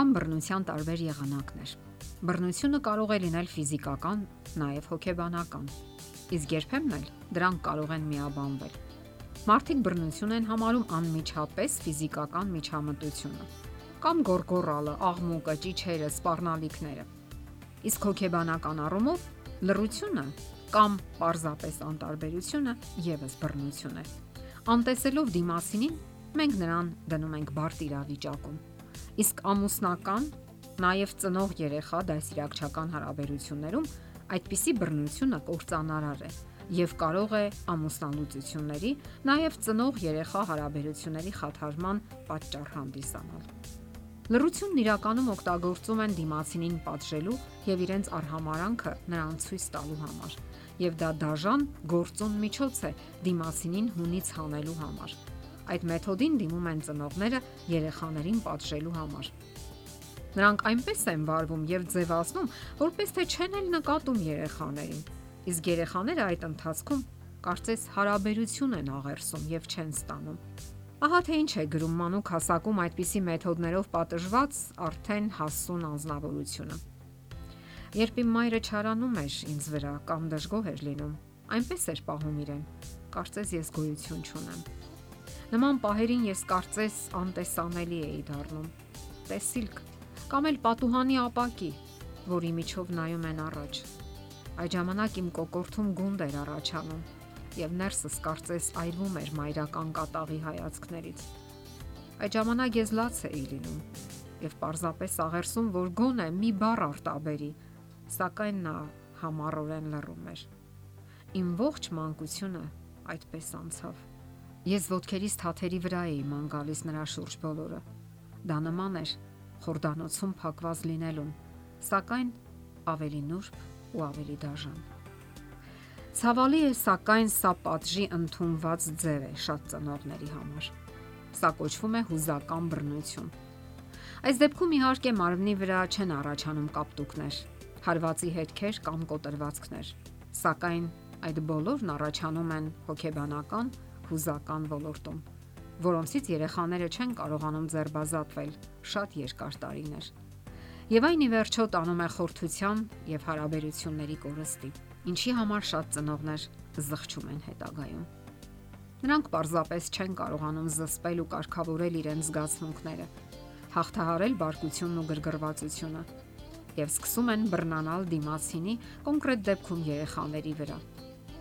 Կան բռնության տարբեր եղանակներ։ Բռնությունը կարող է լինել ֆիզիկական, նաև հոգեբանական։ Իսկ երբեմն էլ դրանք կարող են միաբանվել։ Մարդիկ բռնություն են համարում անմիջապես ֆիզիկական միջամտությունը կամ գորգորալը, աղմուկը, ճիչերը, սպառնալիքները։ Իսկ հոգեբանական առումով լռությունը կամ պարզապես անտարբերությունը եւս բռնություն է։ Անտեսելով դիմասինին, մենք նրան դնում ենք բարդ իրավիճակում Իսկ ամուսնական, նաև ծնող երեխա դասիրակչական հարաբերություններում այդպիսի բռնությունը կործանարար է եւ կարող է ամուսնալուծությունների, նաև ծնող երեխա հարաբերությունների խաթարման պատճառ հանդիսանալ։ Լռությունն իրականում օգտագործում են դիմացինին պատժելու եւ իրենց արհամարանքը նրան ցույց տալու համար։ Եվ դա դաժան գործուն միջոց է դիմացինին հունից հանելու համար Այդ մեթոդին դիմում են ծնողները երեխաներին պատժելու համար։ Նրանք այնպես են վարվում եւ ձևացնում, որպես թե չեն էլ նկատում երեխաներին։ Իսկ երեխաները այդ ընթացքում կարծես հարաբերություն են աղերսում եւ չեն ստանում։ Ահա թե ինչ է գրում մանուկ հասակում այդպիսի մեթոդներով պատժված արդեն հասուն անznավորությունը։ Երբ իմ մայրը չարանում էր ինձ վրա կամ դժգոհ էր լինում, այնպես էր պահում իրեն։ Կարծես ես գոյություն չունեմ։ Նման պահերին ես կարծես անտեսանելի էի դառնում։ Տեսիլք կամ էլ պատուհանի ապակի, որի միջով նայում են առաջ։ Այդ ժամանակ իմ կոկորթում գունդ էր առաջանում եւ ներսս կարծես այրվում էր մայրական կատաղի հայացքներից։ Այդ ժամանակ ես լաց էի լինում եւ պարզապես աղերսում, որ գոնե մի բառ արտաբերի, սակայն նա համառորեն լռում էր։ Իմ ողջ մանկությունը այդպես անցավ։ Ես ոդքերիս թաթերի վրա էի ման գալիս նրա շուրջ բոլորը։ Դա նման էր խորդանոցում փակված լինելուն, սակայն ավելի նուրբ ու ավելի դաժան։ Ցավալի է, սակայն սա պատժի ընդունված ձև է շատ ծնողների համար։ Սա կոչվում է հուզական բռնություն։ Այս դեպքում իհարկե մարմնի վրա չեն առաջանում կապտուկներ, հարվածի հետքեր կամ կոտրվածքներ, սակայն այդ բոլորն առաջանում են հոգեբանական հուզական ոլորտում, որոնցից երեխաները չեն կարողանում ձերբազատվել շատ երկար տարիներ։ Եվ այն ի վերջո տանում է խորթության եւ հարաբերությունների կորստի, ինչի համար շատ ծնողներ զղջում են հետագայում։ Նրանք պարզապես չեն կարողանում զսպել ու կարգավորել իրենց զգացմունքները, հաղթահարել բարկությունն ու գրգռվածությունը եւ սկսում են բռնանալ դիմացինի կոնկրետ դեպքում երեխաների վրա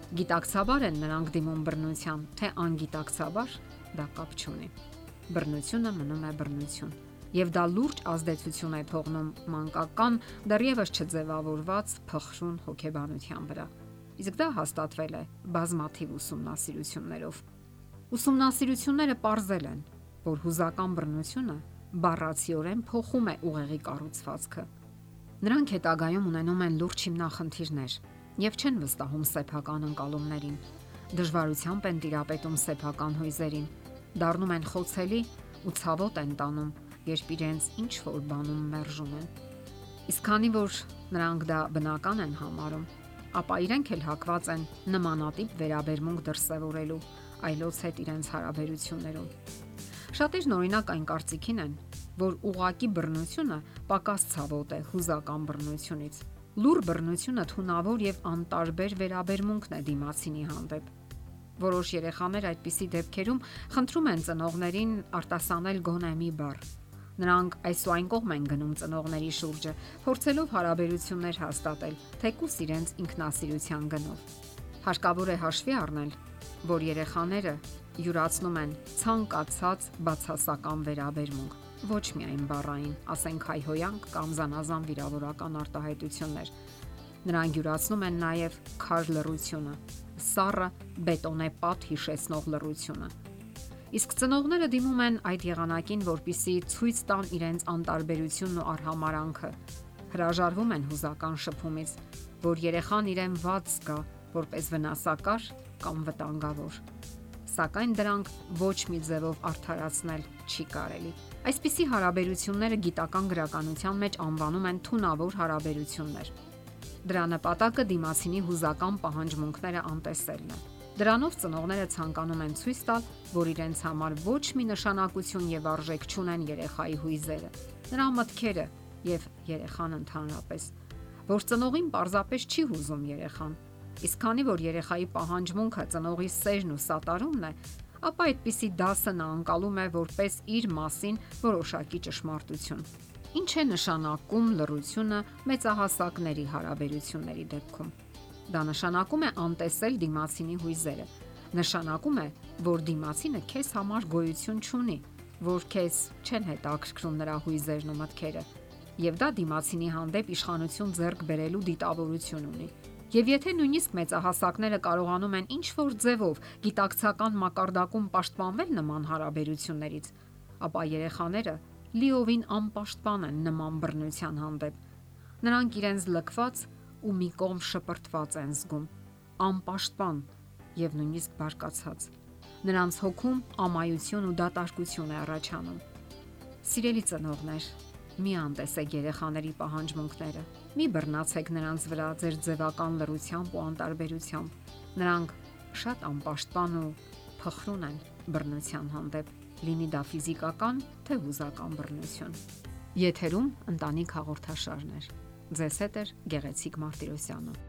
Գիտակցաբար են նրանք դիմում բռնության, թե անգիտակցաբար դա կապ չունի։ Բռնությունը մնում է բռնություն, եւ դա լուրջ ազդեցություն է թողնում մանկական դեռևս չձևավորված փխրուն հոգեբանության վրա։ Իսկ դա հաստատվել է բազմաթիվ ուսումնասիրություններով։ Ուսումնասիրությունները ողրզել են, որ հուզական բռնությունը բառացիորեն փոխում է ուղեղի կառուցվածքը։ Նրանք հետագայում ունենում են լուրջ հիմնախնդիրներ, եւ չեն վստահում սեփական ընկալումներին։ Դժվարությամբ են տիրապետում սեփական հույզերին, դառնում են խոցելի ու ցավոտ են տանում, երբ իրենց ինչ որ բանում մերժում են։ Իսկ քանի որ նրանք դա բնական են համարում, ապա իրենք էլ հակված են նմանատիպ վերաբերմունք դրսևորելու այլոց հետ իրենց հարաբերություններում։ Շատերն օրինակ այն կարծիքին են, որ ուղակի բռնությունը պակաս ցավոտ է հուզական բռնությունից Լուր բռնությունը թունավոր եւ անտարբեր վերաբերմունքն է դիմացինի հանդեպ։ Որոշ երեխաներ այդպիսի դեպքերում խնդրում են ծնողներին արտասանել գոնե մի բառ։ Նրանք այս ու այն կողմ են գնում ծնողների շուրջը, փորձելով հարաբերություններ հաստատել, թեկուս իրենց ինքնասիրության գնով։ Հարկավոր է հաշվի առնել, որ երեխաները յուրացնում են ցանկացած բացասական վերաբերմունք ոչ միայն բառային, ասենք հայհոյանք կամ զանազան վիրավորական արտահայտություններ։ Նրանք յուրացնում են նաև քար լռությունը, սառը բետոնե պատ հիշեցնող լռությունը։ Իսկ ծնողները դիմում են այդ եղանակին, որpիսի ցույց տան իրենց անտարբերությունն ու արհամարանքը։ Հրաժարվում են հուզական շփումից, որ երեխան իրեն ված զգա, որպես վնասակար կամ վտանգավոր սակայն դրանք ոչ մի ձևով արդարացնել չի կարելի։ Այսպիսի հարաբերությունները գիտական գրականության մեջ անվանում են թունավոր հարաբերություններ։ Դրա նպատակը դիմացինի հուզական պահանջմունքները անտեսելն է։ Դրանով ծնողները ցանկանում են ցույց տալ, որ իրենց համար ոչ մի նշանակություն եւ արժեք չունեն երեխայի հույզերը, նրա մտքերը եւ երեխան ընդհանրապես, որ ծնողին պարզապես չի հուզում երեխան։ Իսկ քանի որ երեխայի պահանջմունքը ծնողի սերն ու սատարումն է, ապա այդպիսի դասը նա անցալում է որպես իր մասին որոշակի ճշմարտություն։ Ինչ է նշանակում լրությունը մեծահասակների հարաբերությունների դեպքում։ Դա նշանակում է անտեսել դիմացինի հույզերը։ Նշանակում է, որ դիմացինը քեզ համար գոյություն չունի, որ քեզ չեն հետաքրքրում նրա հույզերն ու մտքերը։ Եվ դա դիմացինի հանդեպ իշխանություն ձեռք բերելու դիտավորություն ունի։ Եվ եթե նույնիսկ մեծահասակները կարողանում են ինչ որ ձևով գիտակցական մակարդակում պաշտպանվել նման հարաբերություններից, ապա երեխաները լիովին անպաշտպան են նման բռնության հանդեպ։ Նրանք իրենց լքված ու մի կողմ շպրտված են զգում, անպաշտպան եւ նույնիսկ բարկացած։ Նրանց հոգում ամայություն ու դատարկություն է առաջանում։ Սիրելի ծնողներ, մի անտեսեք երեխաների պահանջմունքները։ Մի բռնացեք նրանց վրա ձեր ձևական լրությամբ ու անտարբերությամբ։ Նրանք շատ անպաշտպան ու փխրուն են բռնության հանդեպ, լինի դա ֆիզիկական թե հուզական բռնություն։ Եթերում ընտանիք հաղորդաշարներ։ Ձեզ հետ է Գեղեցիկ Մարտիրոսյանը։